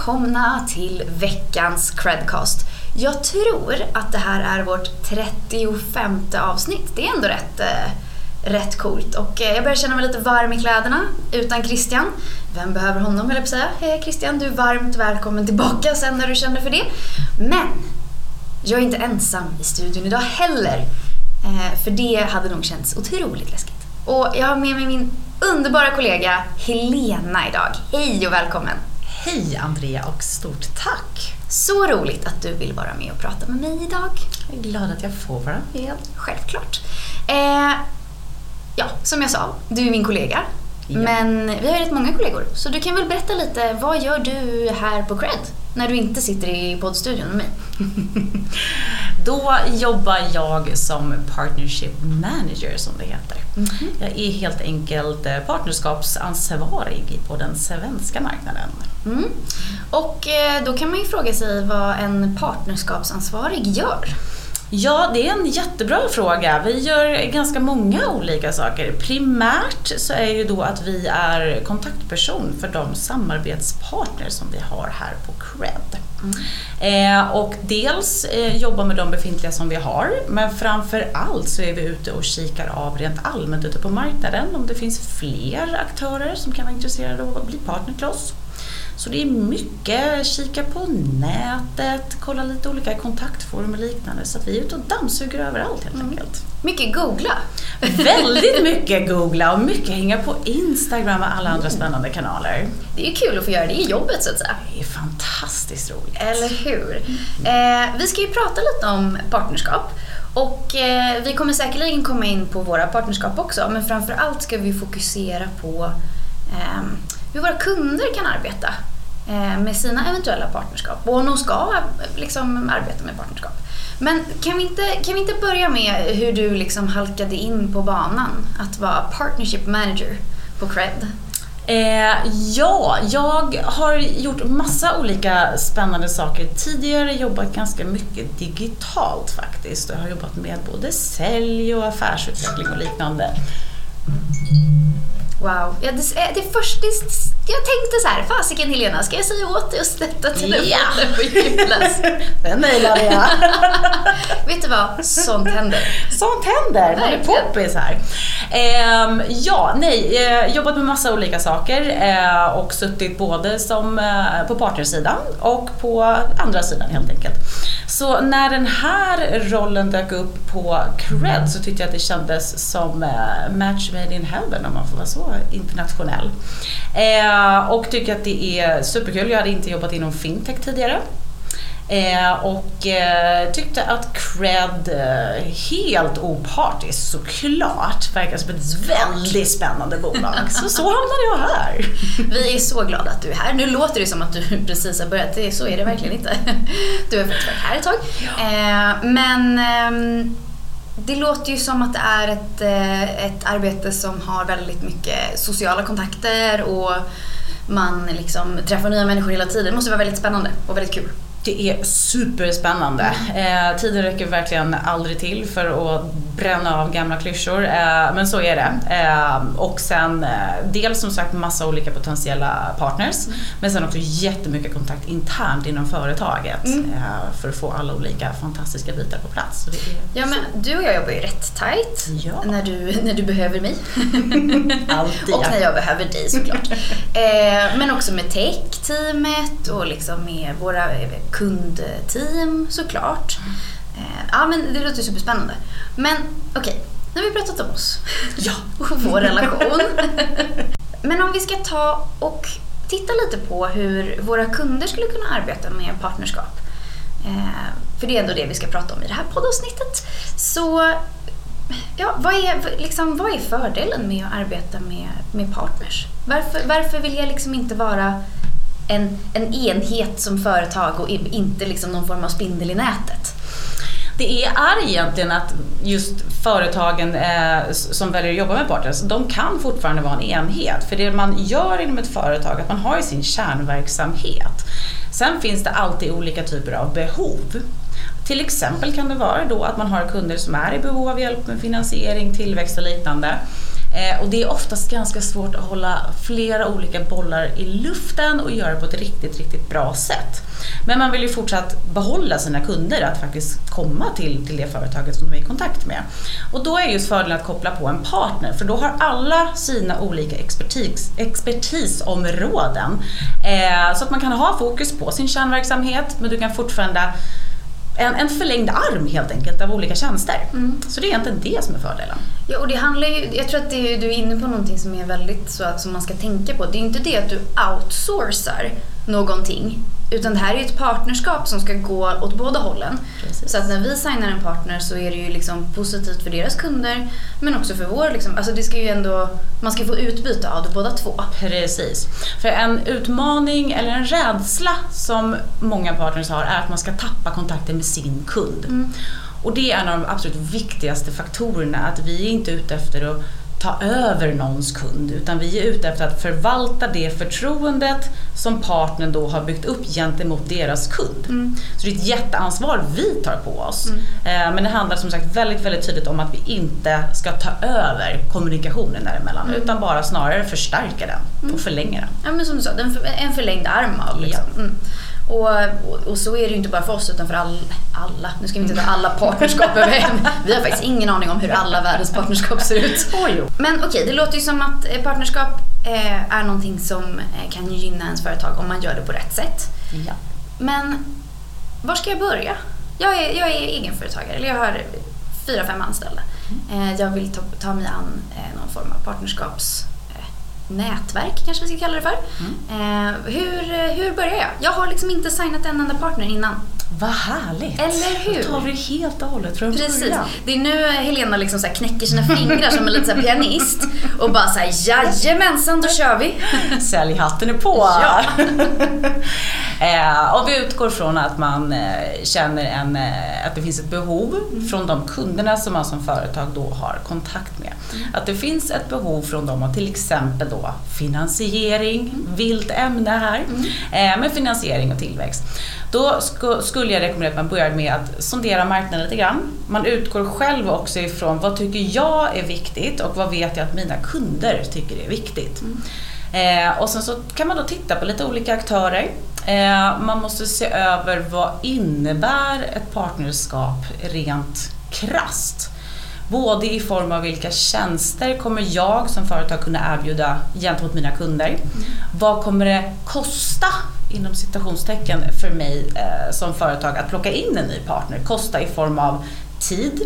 välkomna till veckans Credcast. Jag tror att det här är vårt 35 avsnitt. Det är ändå rätt, eh, rätt coolt och eh, jag börjar känna mig lite varm i kläderna utan Christian. Vem behöver honom höll jag på att säga. Hej Christian, du är varmt välkommen tillbaka sen när du känner för det. Men jag är inte ensam i studion idag heller. Eh, för det hade nog känts otroligt läskigt. Och jag har med mig min underbara kollega Helena idag. Hej och välkommen! Hej Andrea och stort tack! Så roligt att du vill vara med och prata med mig idag. Jag är glad att jag får vara med. Självklart. Eh, ja, som jag sa, du är min kollega. Ja. Men vi har ju rätt många kollegor. Så du kan väl berätta lite, vad gör du här på Cred? När du inte sitter i poddstudion med mig. Då jobbar jag som Partnership Manager som det heter. Jag är helt enkelt eh, partnerskapsansvarig på den svenska marknaden. Mm. Och eh, då kan man ju fråga sig vad en partnerskapsansvarig gör. Ja, det är en jättebra fråga. Vi gör ganska många olika saker. Primärt så är ju då att vi är kontaktperson för de samarbetspartners som vi har här på Cred. Eh, och dels eh, jobba med de befintliga som vi har, men framför allt så är vi ute och kikar av rent allmänt ute på marknaden om det finns fler aktörer som kan vara intresserade av att bli partner till oss. Så det är mycket, kika på nätet, kolla lite olika kontaktforum och liknande. Så att vi är ute och dammsuger överallt helt enkelt. Mycket googla. Väldigt mycket googla och mycket hänga på Instagram och alla andra spännande kanaler. Det är ju kul att få göra det i jobbet så att säga. Det är fantastiskt roligt. Eller hur? Eh, vi ska ju prata lite om partnerskap. Och eh, vi kommer säkerligen komma in på våra partnerskap också, men framför allt ska vi fokusera på eh, hur våra kunder kan arbeta med sina eventuella partnerskap och de ska eh, liksom, arbeta med partnerskap. Men kan vi, inte, kan vi inte börja med hur du liksom halkade in på banan att vara partnership manager på Cred? Eh, ja, jag har gjort massa olika spännande saker tidigare, jobbat ganska mycket digitalt faktiskt. Jag har jobbat med både sälj och affärsutveckling och liknande. Wow. Ja, det, eh, det först, det, jag tänkte så här, fasiken Helena, ska jag säga åt dig att sätta telefonen på ljudlös? Den nailade jag. Vet du vad? Sånt händer. Sånt händer, man är poppis här. Ehm, ja, nej, eh, jobbat med massa olika saker eh, och suttit både som, eh, på partnersidan och på andra sidan helt enkelt. Så när den här rollen dök upp på Cred så tyckte jag att det kändes som eh, match made in heaven om man får vara så internationell. Eh, och tycker att det är superkul. Jag hade inte jobbat inom fintech tidigare. Eh, och eh, tyckte att Cred, eh, helt opartiskt såklart, verkar som ett väldigt spännande bolag. Så så hamnade jag här. Vi är så glada att du är här. Nu låter det som att du precis har börjat, det, så är det verkligen inte. Du har faktiskt varit här ett tag. Eh, men ehm, det låter ju som att det är ett, eh, ett arbete som har väldigt mycket sociala kontakter och man liksom träffar nya människor hela tiden. Det måste vara väldigt spännande och väldigt kul. Det är superspännande. Eh, tiden räcker verkligen aldrig till för att bränna av gamla klyschor, eh, men så är det. Eh, och sen eh, dels som sagt massa olika potentiella partners, men sen också jättemycket kontakt internt inom företaget Mm. eh, för att få alla olika fantastiska bitar på plats. Är Ja, men du och jag jobbar ju rätt tight Ja. när, du, när du behöver mig. Alltid. och när jag behöver dig såklart. eh, men också med tech-teamet och liksom med våra kundteam såklart. Eh, ja, men det låter superspännande. Men okej, nu har vi pratat om oss Ja. och vår relation. men om vi ska ta och titta lite på hur våra kunder skulle kunna arbeta med partnerskap. Eh, för det är ändå det vi ska prata om i det här poddavsnittet. Så ja, vad, är, liksom, vad är fördelen med att arbeta med, med partners? Varför, varför vill jag liksom inte vara en, en enhet som företag och inte liksom någon form av spindel i nätet? Det är, är egentligen att just företagen eh, som väljer att jobba med partners, de kan fortfarande vara en enhet. För det man gör inom ett företag, att man har ju sin kärnverksamhet. Sen finns det alltid olika typer av behov. Till exempel kan det vara då att man har kunder som är i behov av hjälp med finansiering, tillväxt och liknande. Eh, och det är oftast ganska svårt att hålla flera olika bollar i luften och göra det på ett riktigt, riktigt bra sätt. Men man vill ju fortsatt behålla sina kunder, att faktiskt komma till, till det företaget som de är i kontakt med. Och då är just fördelen att koppla på en partner, för då har alla sina olika expertis, expertisområden. Eh, så att man kan ha fokus på sin kärnverksamhet, men du kan fortfarande en, en förlängd arm helt enkelt av olika tjänster. Mm. Så det är egentligen det som är fördelen. Ja, och det handlar ju, jag tror att det, du är inne på någonting som är väldigt så som man ska tänka på. Det är inte det att du outsourcar någonting utan det här är ju ett partnerskap som ska gå åt båda hållen. Precis. Så att när vi signar en partner så är det ju liksom positivt för deras kunder men också för vår. Liksom, alltså det ska ju ändå, man ska få utbyte av det båda två. Precis. För en utmaning eller en rädsla som många partners har är att man ska tappa kontakten med sin kund. Mm. Och det är en av de absolut viktigaste faktorerna, att vi är inte ute efter att ta över någons kund utan vi är ute efter att förvalta det förtroendet som partnern då har byggt upp gentemot deras kund. Mm. Så det är ett jätteansvar vi tar på oss. Mm. Eh, men det handlar som sagt väldigt, väldigt tydligt om att vi inte ska ta över kommunikationen däremellan mm. utan bara snarare förstärka den och mm. förlänga den. Ja men som du sa, en förlängd arm av liksom. Och, och, så är det ju inte bara för oss utan för all, alla. Nu ska vi inte ta alla partnerskap över en. Vi har faktiskt ingen aning om hur alla världens partnerskap ser ut. Men okej, okay, det låter ju som att eh, partnerskap eh, är någonting som eh, kan gynna ens företag om man gör det på rätt sätt. Ja. Men var ska jag börja? Jag är, jag är egenföretagare, eller jag har fyra, fem anställda. Mm. Jag vill ta, ta mig an någon form av partnerskaps nätverk kanske vi ska kalla det för. Mm. Eh, hur, hur börjar jag? Jag har liksom inte signat en enda partner innan. Vad härligt! Eller hur? Då tar vi helt och hållet från Precis. Början. Det är nu Helena liksom så knäcker sina fingrar som en liten pianist och bara såhär jajamensan, då kör vi! Säljhatten är på! Ja. eh, och vi utgår från att man eh, känner en, eh, att det finns ett behov mm. från de kunderna som man som företag då har kontakt med. Mm. Att det finns ett behov från dem av till exempel då finansiering, mm. vilt ämne här, mm. eh, med finansiering och tillväxt. Då skulle jag rekommendera att man börjar med att sondera marknaden lite grann. Man utgår själv också ifrån vad tycker jag är viktigt och vad vet jag att mina kunder tycker är viktigt. Mm. Eh, och sen så kan man då titta på lite olika aktörer. Eh, man måste se över vad innebär ett partnerskap rent krast. Både i form av vilka tjänster kommer jag som företag kunna erbjuda gentemot mina kunder? Mm. Vad kommer det kosta inom citationstecken för mig eh, som företag att plocka in en ny partner? Kosta i form av tid,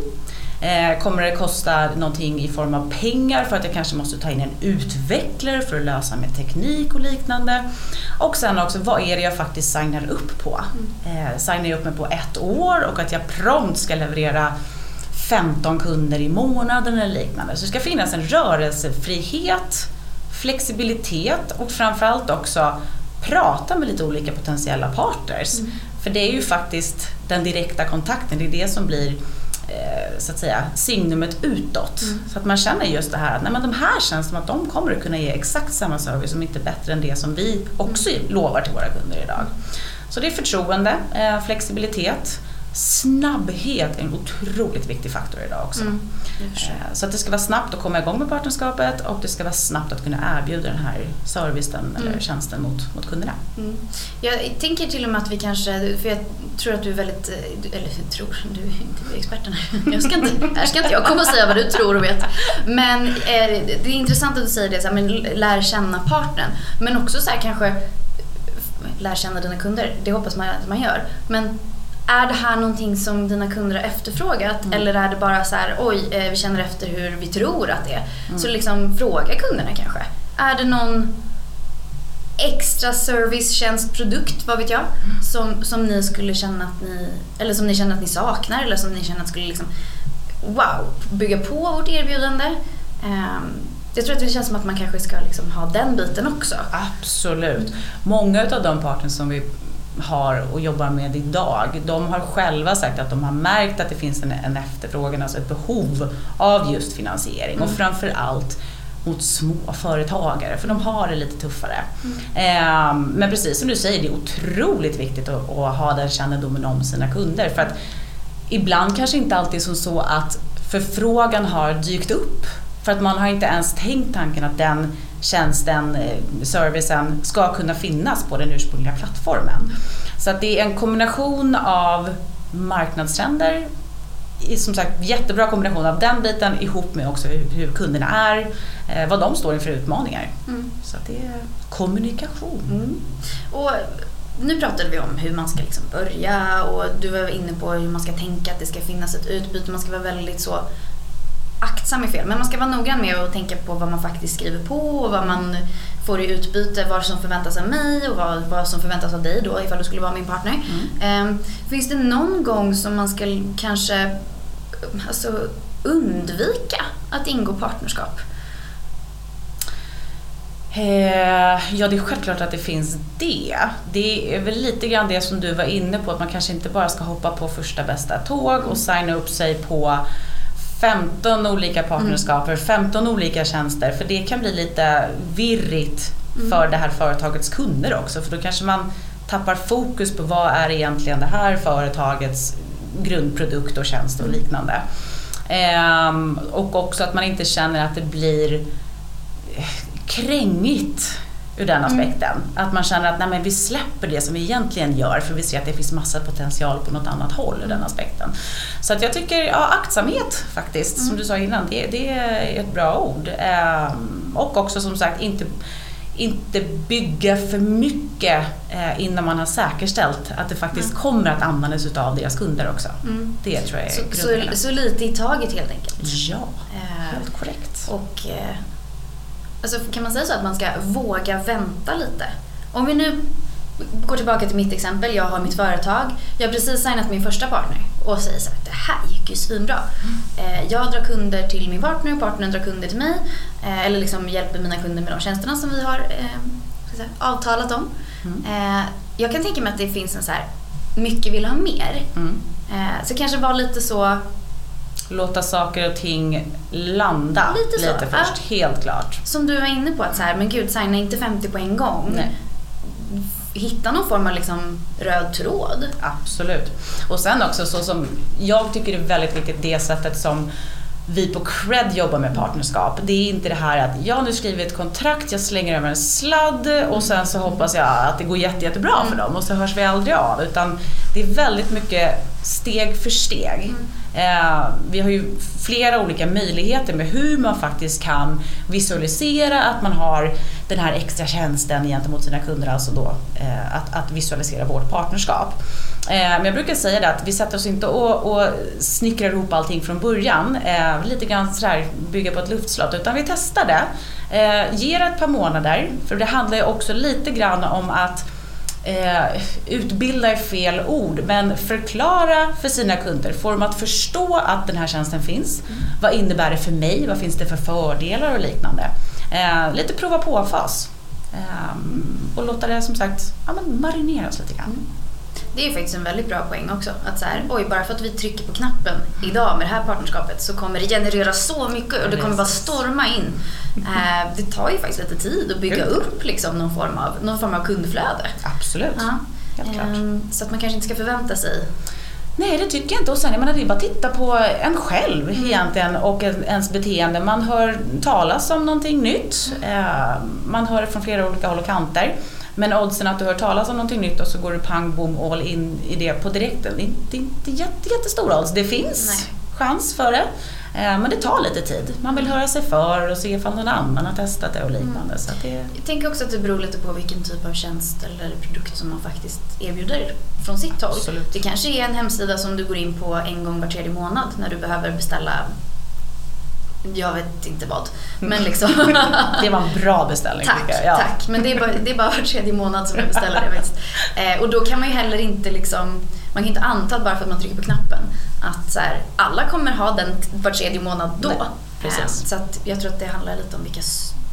Eh, kommer det kosta någonting i form av pengar för att jag kanske måste ta in en utvecklare för att lösa med teknik och liknande. Och sen också, vad är det jag faktiskt signar upp på? Mm. Eh, signar jag upp mig på ett år och att jag prompt ska leverera 15 kunder i månaden eller liknande. Så det ska finnas en rörelsefrihet, flexibilitet och framförallt också prata med lite olika potentiella partners. Mm. För det är ju faktiskt den direkta kontakten, det är det som blir eh, så att säga, signumet utåt. Mm. Så att man känner just det här att nej, men de här känns som att de kommer att kunna ge exakt samma service, om inte bättre än det som vi också mm. lovar till våra kunder idag. Så det är förtroende, eh, flexibilitet, snabbhet är en otroligt viktig faktor idag också. Mm, eh, så att det ska vara snabbt att komma igång med partnerskapet och det ska vara snabbt att kunna erbjuda den här servicen mm. eller tjänsten mot, mot kunderna. Mm. Jag tänker till och med att vi kanske, för jag tror att du är väldigt, eller tror, du är inte experten här. Jag ska inte, här ska inte jag komma och säga vad du tror och vet. Men eh, det är intressant att du säger det, så här, men lär känna partnern. Men också så här, kanske lär känna dina kunder. Det hoppas man att man gör. Men är det här någonting som dina kunder har efterfrågat mm. eller är det bara så här, oj, eh, vi känner efter hur vi tror att det är. Mm. Så liksom fråga kunderna kanske. Är det någon extra service, tjänst, produkt, vad vet jag, mm. som, som ni skulle känna att ni, eller som ni känner att ni saknar eller som ni känner att skulle liksom, wow, bygga på vårt erbjudande. Um, jag tror att det känns som att man kanske ska liksom ha den biten också. Absolut. Många av de partners som vi har och jobbar med idag, de har själva sagt att de har märkt att det finns en, en efterfrågan, alltså ett behov av just finansiering mm. och framförallt mot små företagare för de har det lite tuffare. Mm. Eh, men precis som du säger, det är otroligt viktigt att, att, ha den kännedomen om sina kunder för att ibland kanske inte alltid är som så att förfrågan har dykt upp För att man har inte ens tänkt tanken att den tjänsten, eh, servicen ska kunna finnas på den ursprungliga plattformen. Så att det är en kombination av marknadstrender, som sagt jättebra kombination av den biten ihop med också hur, kunderna är, eh, vad de står inför utmaningar. Mm. Så det är kommunikation. Mm. Och nu pratade vi om hur man ska liksom börja och du var inne på hur man ska tänka att det ska finnas ett utbyte. Man ska vara väldigt så aktsam är fel, men man ska vara noggrann med att tänka på vad man faktiskt skriver på och vad man får i utbyte, vad som förväntas av mig och vad, vad som förväntas av dig då ifall du skulle vara min partner. Mm. Um, finns det någon gång som man ska kanske alltså, undvika att ingå partnerskap? Eh, ja, det är självklart att det finns det. Det är väl lite grann det som du var inne på, att man kanske inte bara ska hoppa på första bästa tåg och signa upp sig på 15 olika partnerskap för 15 olika tjänster. För det kan bli lite virrigt mm. för det här företagets kunder också. För då kanske man tappar fokus på vad är egentligen det här företagets grundprodukt och tjänst och liknande. Ehm, och också att man inte känner att det blir krängigt ur den mm. aspekten. Mm. Att man känner att nej, men vi släpper det som vi egentligen gör för vi ser att det finns massa potential på något annat håll ur den aspekten. Så att jag tycker, ja aktsamhet faktiskt, mm. som du sa innan, det, det är ett bra ord. Ehm, och också som sagt inte inte bygga för mycket eh, innan man har säkerställt att det faktiskt mm. kommer att användas utav deras kunder också. Mm. Det tror jag är så, så, så, lite i taget helt enkelt? Ja, eh, helt korrekt. Och eh, alltså, Kan man säga så att man ska våga vänta lite? Om vi nu går tillbaka till mitt exempel. Jag har mitt företag. Jag har precis signat min första partner och säger så här, det här gick ju svinbra. Mm. Jag drar kunder till min partner och partnern drar kunder till mig. Eh, eller liksom hjälper mina kunder med de tjänsterna som vi har eh, säga, avtalat om. Mm. Jag kan tänka mig att det finns en så här, mycket vill ha mer. Mm. Så kanske vara lite så låta saker och ting landa lite, lite först, ja. helt klart. Som du var inne på, att så här, men gud, signa inte 50 på en gång. Nej hitta någon form av liksom röd tråd. Absolut. Och sen också så som jag tycker det är väldigt viktigt det sättet som vi på Cred jobbar med partnerskap. Det är inte det här att jag nu skriver ett kontrakt, jag slänger över en sladd och sen så hoppas jag att det går jätte, jättebra för mm. dem och så hörs vi aldrig av. Utan det är väldigt mycket steg för steg. Mm. Eh, vi har ju flera olika möjligheter med hur man faktiskt kan visualisera att man har den här extra tjänsten gentemot sina kunder, alltså då eh, att, att visualisera vårt partnerskap. Eh, men jag brukar säga det att vi sätter oss inte och, och snickrar ihop allting från början, eh, lite grann sådär bygga på ett luftslott, utan vi testar det. Eh, ger ett par månader, för det handlar ju också lite grann om att eh, utbilda är fel ord, men förklara för sina kunder, få dem att förstå att den här tjänsten finns. Mm. Vad innebär det för mig? Vad finns det för fördelar och liknande? Eh, lite prova på-fas. Eh, och låta det som sagt ja, marineras lite grann. Mm. Det är faktiskt en väldigt bra poäng också. Att så här, oj, bara för att vi trycker på knappen idag med det här partnerskapet så kommer det generera så mycket och det kommer bara storma in. Eh, det tar ju faktiskt lite tid att bygga upp liksom någon, form av, någon form av kundflöde. Absolut, ja. helt klart. Eh, så att man kanske inte ska förvänta sig Nej, det tycker jag inte. Och sen, jag menar, det är bara att titta på en själv mm. egentligen och ens beteende. Man hör talas om någonting nytt. Eh, man hör det från flera olika håll och kanter. Men oddsen att du hör talas om någonting nytt och så går du pang bom all in i det på direkten. Det är inte jätte, jättestora odds. Det finns Nej. chans för det. Eh, men det tar lite tid. Man vill höra sig för och se ifall någon annan har testat det och liknande. Mm. Så det... Jag tänker också att det beror lite på vilken typ av tjänst eller produkt som man faktiskt erbjuder från sitt håll. Absolut. Det kanske är en hemsida som du går in på en gång var tredje månad när du behöver beställa jag vet inte vad. Men liksom. det var en bra beställning tack, jag. Ja. Tack, men det är, bara, det är bara var tredje månad som jag beställer det faktiskt. Eh, och då kan man ju heller inte liksom, man kan inte anta bara för att man trycker på knappen att så här, alla kommer ha den var tredje månad då. Nej, precis. Eh, så att jag tror att det handlar lite om vilka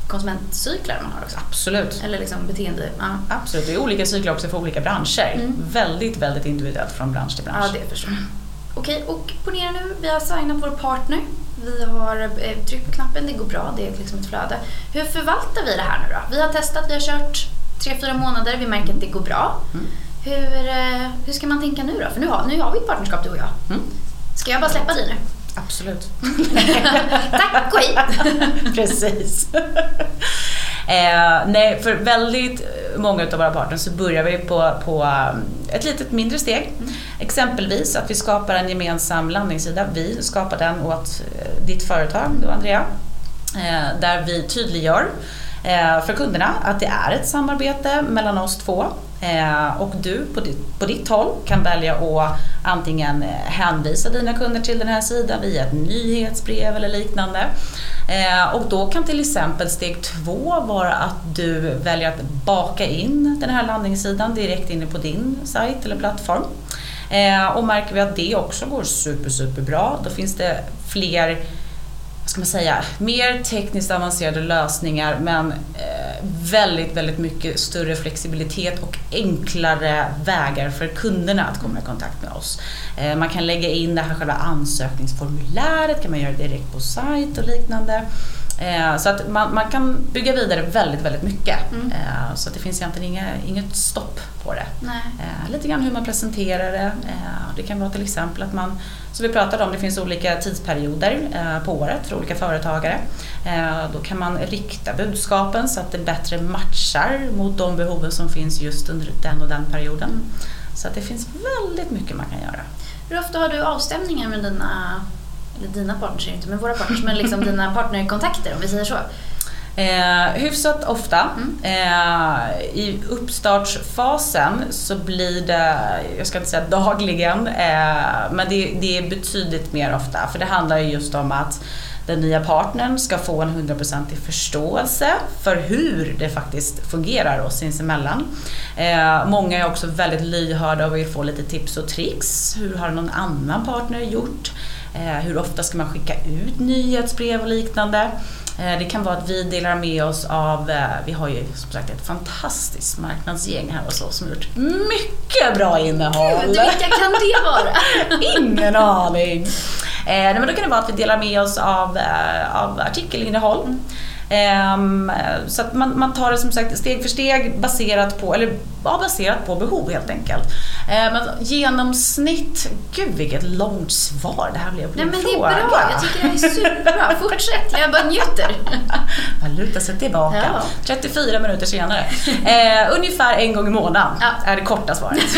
konsumentcyklar man har också. Absolut. Eller liksom beteende. Ja. Absolut, det är olika cyklar också för olika branscher. Mm. Väldigt, väldigt individuellt från bransch till bransch. Ja, det förstår jag. Okej, och ponera nu, vi har signat vår partner. Vi har eh, tryckt på knappen, det går bra, det är liksom ett flöde. Hur förvaltar vi det här nu då? Vi har testat, vi har kört tre, fyra månader, vi märker att det går bra. Mm. Hur, eh, hur ska man tänka nu då? För nu har, nu har vi ett partnerskap du och jag. Mm. Ska jag bara släppa dig nu? Absolut. Tack och hej! Precis. eh, nej, för väldigt många av våra partners så börjar vi på, på um, ett litet mindre steg. Mm. Exempelvis att vi skapar en gemensam landningssida. Vi skapar den åt eh, ditt företag, då Andrea. Eh, där vi tydliggör eh, för kunderna att det är ett samarbete mellan oss två och du på ditt, på ditt håll kan välja att antingen hänvisa dina kunder till den här sidan via ett nyhetsbrev eller liknande. Och då kan till exempel steg två vara att du väljer att baka in den här landningssidan direkt inne på din sajt eller plattform. Eh, och märker vi att det också går super, super bra, då finns det fler ska man säga, mer tekniskt avancerade lösningar men eh, väldigt, väldigt mycket större flexibilitet och enklare vägar för kunderna att komma i kontakt med oss. Eh, man kan lägga in det här själva ansökningsformuläret, kan man göra direkt på sajt och liknande. Eh, så att man, man, kan bygga vidare väldigt, väldigt mycket. Mm. Eh, så att det finns egentligen inga, inget stopp på det. Eh, lite grann hur man presenterar det. Det kan vara till exempel att man, som vi pratade om, det finns olika tidsperioder på året för olika företagare. Då kan man rikta budskapen så att det bättre matchar mot de behoven som finns just under den och den perioden. Mm. Så att det finns väldigt mycket man kan göra. Hur ofta har du avstämningar med dina eller dina partners är inte, men våra partners, men liksom dina partnerkontakter om vi säger så? Eh, hyfsat ofta. Mm. Eh, I uppstartsfasen så blir det, jag ska inte säga dagligen, eh, men det, det, är betydligt mer ofta. För det handlar ju just om att den nya partnern ska få en hundraprocentig förståelse för hur det faktiskt fungerar oss sinsemellan. Eh, många är också väldigt lyhörda och vill få lite tips och tricks. Hur har någon annan partner gjort? Eh, hur ofta ska man skicka ut nyhetsbrev och liknande? Eh, det kan vara att vi delar med oss av, eh, vi har ju som sagt ett fantastiskt marknadsgäng här hos oss som har gjort mycket bra innehåll. Gud, vilka kan det vara? Ingen aning. men då kan det vara att vi delar med oss av, av artikelinnehåll. Mm. Um, så att man, man tar det som sagt steg för steg baserat på, eller ja, baserat på behov helt enkelt. Uh, men genomsnitt, gud vilket långt svar det här blev på Nej, men Det är bra, jag tycker det är superbra. Fortsätt, jag bara njuter. Man lutar sig tillbaka. Ja. 34 minuter senare. Uh, ungefär en gång i månaden ja. är det korta svaret.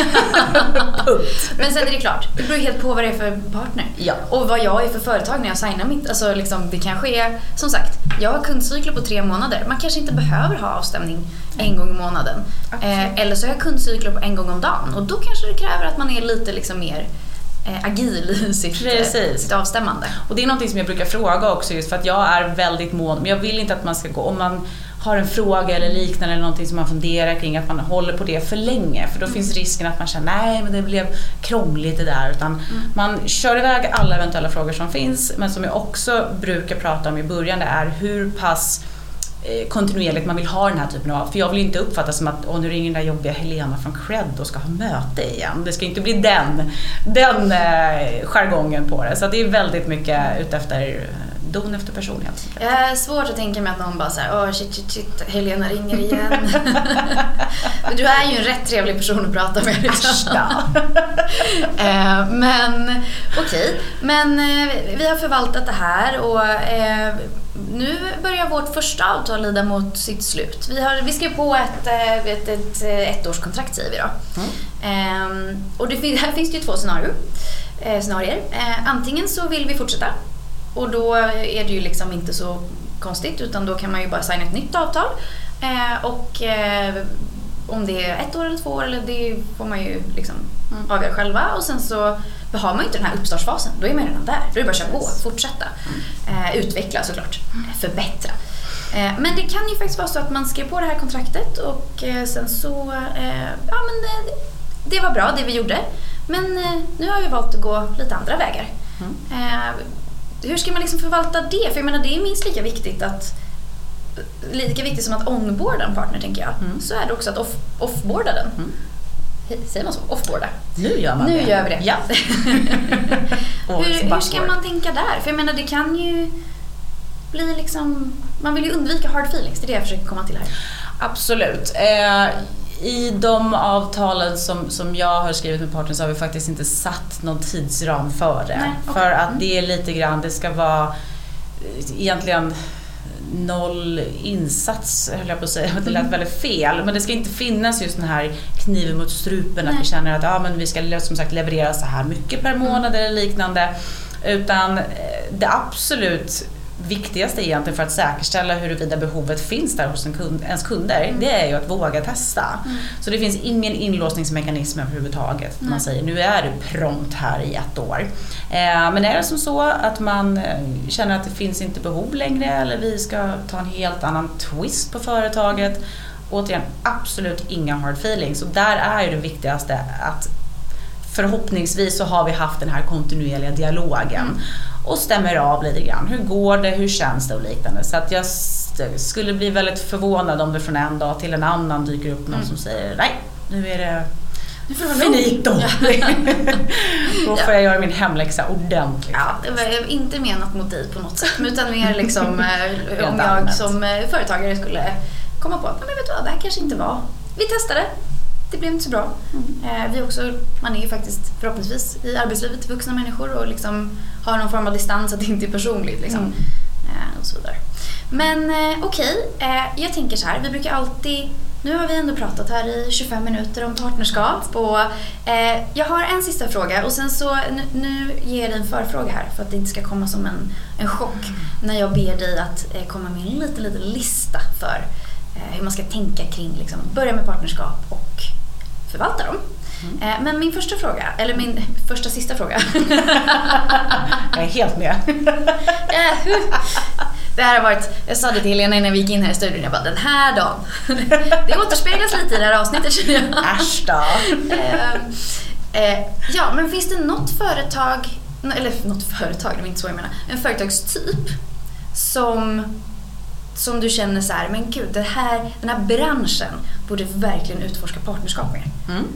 Punkt. Men sen är det klart, det beror helt på vad det är för partner. Ja. Och vad jag är för företag när jag signar mitt. Alltså liksom, det kanske är, som sagt, jag har kundcykler kundcykler på tre månader. Man kanske inte behöver ha avstämning en gång i månaden. Eh, eller så har jag kundcykler på en gång om dagen och då kanske det kräver att man är lite liksom mer eh, agil i sitt, eh, sitt avstämmande. Och det är någonting som jag brukar fråga också just för att jag är väldigt mån, men jag vill inte att man ska gå, om man har en fråga eller liknande eller någonting som man funderar kring, att man håller på det för länge. För då mm. finns risken att man känner nej men det blev krångligt det där. Utan mm. man kör iväg alla eventuella frågor som finns. Men som jag också brukar prata om i början det är hur pass eh, kontinuerligt man vill ha den här typen av, för jag vill inte uppfatta som att åh, nu ringer den där jobbiga Helena från Cred och ska ha möte igen. Det ska inte bli den, den eh, jargongen på det. Så det är väldigt mycket utefter don efter person helt enkelt. Eh, svårt att tänka mig att någon bara såhär, åh shit shit shit, Helena ringer igen. men du är ju en rätt trevlig person att prata med. Liksom. eh, men okej, okay. men eh, vi har förvaltat det här och eh, nu börjar vårt första avtal lida mot sitt slut. Vi, har, vi skrev på ett, ett, ett, ett ettårskontrakt säger vi då. Mm. Ehm, och det, här finns det ju två scenarier. Eh, scenarier. Eh, antingen så vill vi fortsätta och då är det ju liksom inte så konstigt utan då kan man ju bara signa ett nytt avtal. Eh, och eh, om det är ett år eller två år, eller det får man ju liksom mm. avgöra själva. Och sen så har man ju inte den här uppstartsfasen, då är man redan där. Då är det bara att köra på, fortsätta. Eh, utveckla såklart, förbättra. Eh, men det kan ju faktiskt vara så att man skriver på det här kontraktet och eh, sen så, eh, ja men det, det, var bra det vi gjorde. Men nu har vi valt att gå lite andra vägar. Mm hur ska man liksom förvalta det? För jag menar, det är minst lika viktigt att lika viktigt som att onboarda en partner tänker jag, mm. så är det också att off, offboarda den. Mm. Säger man så? Offboarda? Nu gör man nu det. Nu gör vi det. Ja. hur, hur ska man tänka där? För jag menar, det kan ju bli liksom... Man vill ju undvika hard feelings, det är det jag försöker komma till här. Absolut. Eh, I de avtalen som, som jag har skrivit med partners har vi faktiskt inte satt någon tidsram för det. Nej, okej. För att Mm. det är lite grann, det ska vara eh, egentligen noll insats, höll jag på att säga. Det Mm. lät väldigt fel. Men det ska inte finnas just den här kniven mot strupen, att Nej. vi känner att ja, men vi ska som sagt leverera så här mycket per Mm. månad eller liknande. Utan eh, det absolut viktigaste egentligen för att säkerställa huruvida behovet finns där hos en kund, ens kunder, Mm. det är ju att våga testa. Så det finns ingen inlåsningsmekanism överhuvudtaget. Man Nej. säger nu är du prompt här i ett år. Eh, men är det som så att man eh, känner att det finns inte behov längre eller vi ska ta en helt annan twist på företaget. Återigen, absolut inga hard feelings. Och där är ju det viktigaste att förhoppningsvis så har vi haft den här kontinuerliga dialogen Mm. Och stämmer av lite grann. Hur går det? Hur känns det? Och liknande. Så att jag skulle bli väldigt förvånad om det från en dag till en annan dyker upp någon Mm. som säger nej, nu är det Nu får finito. Då får jag göra min hemläxa ordentligt. Ja, det var inte menat mot dig på något sätt, utan mer liksom eh, om jag som eh, företagare skulle komma på att "Nej, men vet du vad, det här kanske inte var... Vi testade, det blev inte så bra. Eh, vi också, man är ju faktiskt förhoppningsvis i arbetslivet vuxna människor och liksom har någon form av distans, att det inte är personligt. Liksom. Mm. Eh, och så vidare. Men eh, okej, eh, jag tänker så här, vi brukar alltid nu har vi ändå pratat här i 25 minuter om partnerskap och eh, jag har en sista fråga och sen så nu, nu ger jag dig en förfråga här för att det inte ska komma som en, en chock när jag ber dig att eh, komma med en liten, liten lista för eh, hur man ska tänka kring liksom, börja med partnerskap och förvalta dem. Eh, men min första fråga, eller min första sista fråga. Jag är helt med. Eh, Det här har varit, jag sa det till Helena innan vi gick in här i studion, jag bara den här dagen. Det återspeglas lite i det här avsnittet känner jag. Äsch då. Eh, ja, men finns det något företag, eller något företag, det var inte så jag menar, en företagstyp som, som du känner så här, men gud, det här, den här branschen borde verkligen utforska partnerskap med. Mm.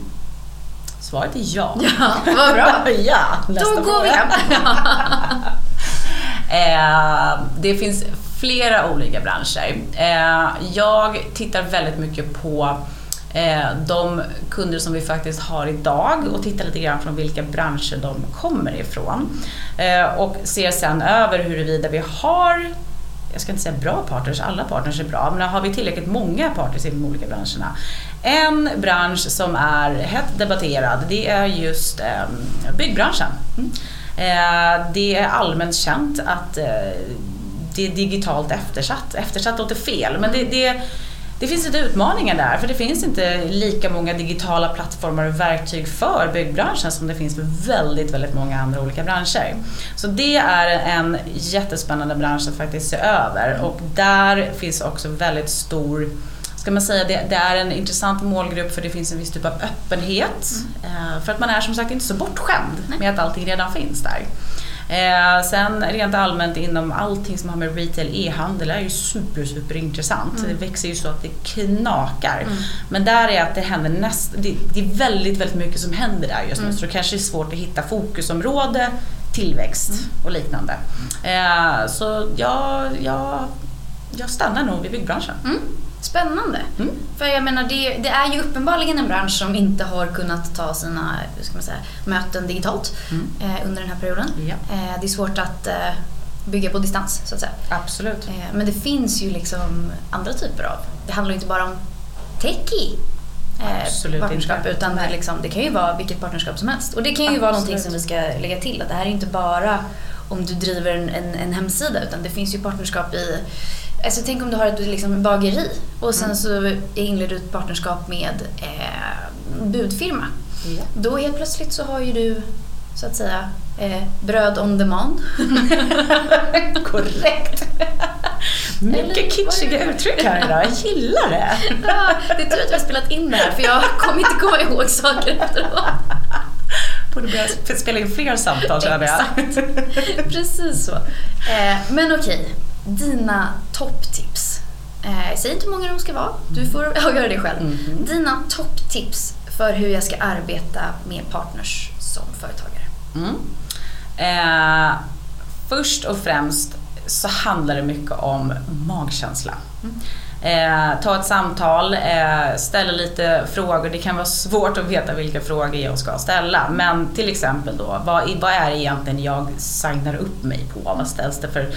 Svaret är ja. Ja, vad bra. ja, Då går vi hem. Eh, det finns flera olika branscher. Eh, jag tittar väldigt mycket på eh, de kunder som vi faktiskt har idag och tittar lite grann från vilka branscher de kommer ifrån. Eh, och ser sen över huruvida vi har jag ska inte säga bra partners, alla partners är bra, men har vi tillräckligt många partners i de olika branscherna? En bransch som är hett debatterad, det är just eh, byggbranschen. Mm. Eh, det är allmänt känt att eh, det är digitalt eftersatt. Eftersatt låter fel, men det, det, det finns lite utmaningar där, för det finns inte lika många digitala plattformar och verktyg för byggbranschen som det finns för väldigt, väldigt många andra olika branscher. Så det är en jättespännande bransch att faktiskt se över och där finns också väldigt stor ska man säga, det, det är en intressant målgrupp för det finns en viss typ av öppenhet. Eh, för att man är som sagt inte så bortskämd Nej. med att allting redan finns där. Eh, sen rent allmänt inom allting som har med retail e-handel är ju super, super intressant. Mm. Det växer ju så att det knakar. Mm. Men där är att det händer näst, det, det är väldigt, väldigt mycket som händer där just nu. Mm. Så det kanske är svårt att hitta fokusområde, tillväxt Mm. och liknande. Eh, så jag, jag, jag stannar nog vid byggbranschen. Spännande. Mm. För jag menar, det, det är ju uppenbarligen en bransch som inte har kunnat ta sina ska man säga, möten digitalt Mm. eh, under den här perioden. Ja, Eh, det är svårt att eh, bygga på distans, så att säga. absolut. Eh, men det finns ju liksom andra typer av... Det handlar ju inte bara om techie eh, Absolut partnerskap inte. utan det, liksom, det kan ju vara vilket partnerskap som helst. Och det kan ju vara någonting Absolut. som vi ska lägga till. Att det här är inte bara om du driver en, en, en hemsida utan det finns ju partnerskap i Alltså tänk om du har ett liksom, bageri och sen Mm. så inleder du ett partnerskap med eh, budfirma. Ja. Då helt plötsligt så har ju du så att säga eh, bröd on demand. Korrekt. Mycket kitschiga uttryck här idag, jag gillar det. Ja, det är tur att vi har spelat in det här för jag kommer inte komma ihåg saker efteråt. Borde börja sp- spela in fler samtal känner jag. Precis så. Eh, men okej, dina topptips. Eh, säg inte hur många de ska vara, du får avgöra det själv. Mhm. Dina topptips för hur jag ska arbeta med partners som företagare. Mm. Eh, först och främst så handlar det mycket om magkänsla. Eh, ta ett samtal, eh, ställa lite frågor. Det kan vara svårt att veta vilka frågor jag ska ställa. Men till exempel då, vad, vad är det egentligen jag signar upp mig på? Vad ställs det för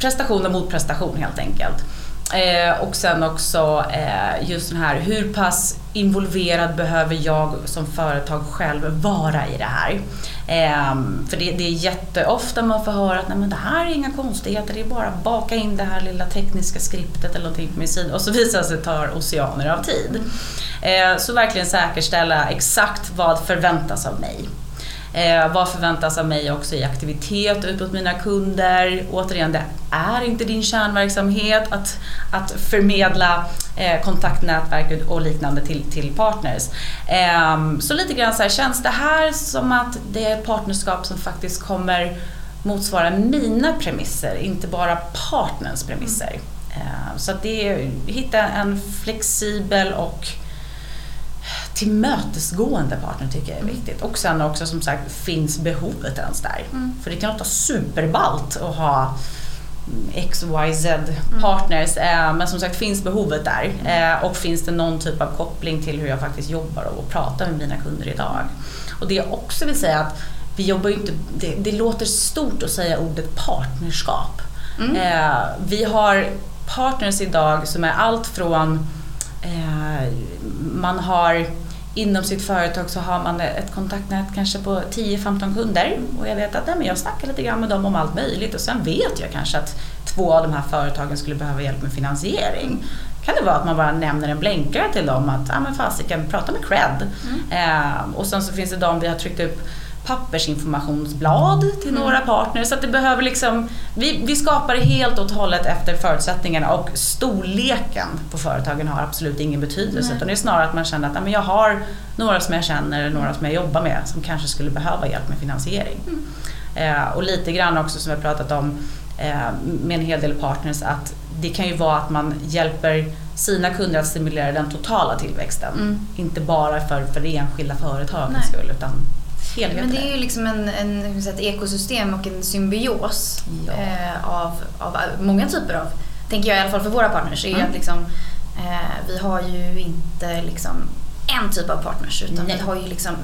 prestation och motprestation helt enkelt? Eh, och sen också eh, just den här, hur pass involverad behöver jag som företag själv vara i det här? Eh, för det, det, är jätteofta man får höra att Nej, men det här är inga konstigheter, det är bara att baka in det här lilla tekniska skriptet eller någonting på min sida och så visar det sig att det tar oceaner av tid. Eh, så verkligen säkerställa exakt vad förväntas av mig. Eh, vad förväntas av mig också i aktivitet ut mot mina kunder? Återigen, det är inte din kärnverksamhet att, att förmedla eh, kontaktnätverk och liknande till, till partners. Eh, så lite grann så här, känns det här som att det är ett partnerskap som faktiskt kommer motsvara mina premisser, inte bara partners premisser. Mm. Eh, så att det är, hitta en flexibel och tillmötesgående partner tycker jag är mm. viktigt. Och sen också som sagt, finns behovet ens där? Mm. För det kan låta superballt att ha XYZ partners. Mm. men som sagt, finns behovet där? Mm. Eh, och finns det någon typ av koppling till hur jag faktiskt jobbar och pratar med mina kunder idag? Och det jag också vill säga att vi jobbar inte, det, det låter stort att säga ordet partnerskap. Mm. Eh, vi har partners idag som är allt från eh, man har inom sitt företag så har man ett kontaktnät kanske på 10-15 kunder och jag vet att nej, men jag snackar lite grann med dem om allt möjligt och sen vet jag kanske att två av de här företagen skulle behöva hjälp med finansiering. Kan det vara att man bara nämner en blänkare till dem att ah, men fasiken, prata med cred. Mm. Eh, och sen så finns det de vi har tryckt upp pappersinformationsblad till mm. några partners. Så att det behöver liksom, vi, vi skapar helt och hållet efter förutsättningarna och storleken på företagen har absolut ingen betydelse. Nej. Utan det är snarare att man känner att jag har några som jag känner, några som jag jobbar med som kanske skulle behöva hjälp med finansiering. Mm. Eh, och lite grann också som vi har pratat om eh, med en hel del partners att det kan ju vara att man hjälper sina kunder att stimulera den totala tillväxten. Mm. Inte bara för, för det enskilda företagets skull utan helheten. Men det är ju liksom en, en, ett ekosystem och en symbios ja. eh, av, av många typer av, tänker jag i alla fall för våra partners, är mm. att liksom, eh, vi har ju inte liksom en typ av partners utan Nej. vi har ju liksom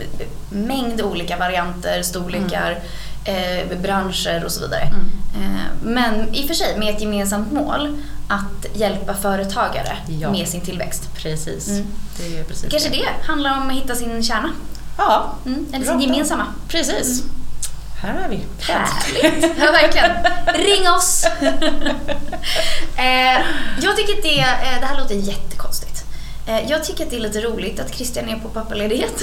mängd olika varianter, storlekar, mm. eh, branscher och så vidare. Mm. Eh, men i och för sig med ett gemensamt mål att hjälpa företagare ja. med sin tillväxt. Precis. Mm. Det är precis Kanske det. det handlar om att hitta sin kärna. Ja. Mm, eller sin gemensamma. Precis. Mm. Här är vi. Härligt. Ja, verkligen. Ring oss! eh, jag tycker att det, eh, det här låter jättekonstigt. Eh, jag tycker att det är lite roligt att Christian är på pappaledighet.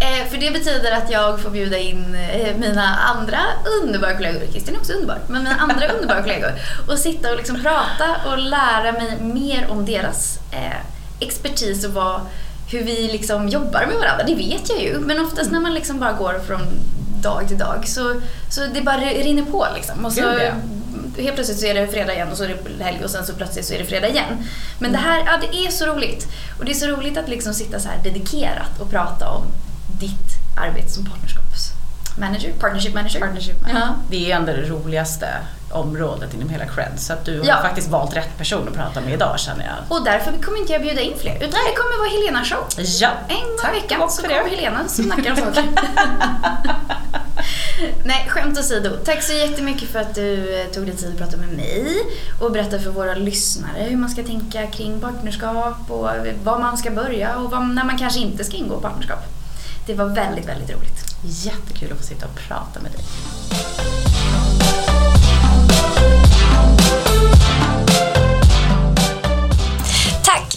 eh, för det betyder att jag får bjuda in eh, mina andra underbara kollegor, Christian är också underbar, men mina andra underbara kollegor och sitta och liksom prata och lära mig mer om deras eh, expertis och vad hur vi liksom jobbar med varandra, det vet jag ju. Men oftast när man liksom bara går från dag till dag så, så det bara rinner på liksom. Och så, helt plötsligt så är det fredag igen och så är det helg och sen så plötsligt så är det fredag igen. Men det här, ja det är så roligt. Och det är så roligt att liksom sitta så här dedikerat och prata om ditt arbete som partnerskapsmanager, partnership manager. Partnership manager. Ja. Det är ändå det roligaste området inom hela cred. Så att du ja. har faktiskt valt rätt person att prata med idag känner jag. Och därför kommer inte jag bjuda in fler. Utan det kommer vara Helena show. Ja. En gång i veckan så kommer Helena och snackar om saker. Nej, skämt åsido. Tack så jättemycket för att du eh, tog dig tid att prata med mig och berätta för våra lyssnare hur man ska tänka kring partnerskap och var man ska börja och när man kanske inte ska ingå partnerskap. Det var väldigt, väldigt roligt. Jättekul att få sitta och prata med dig.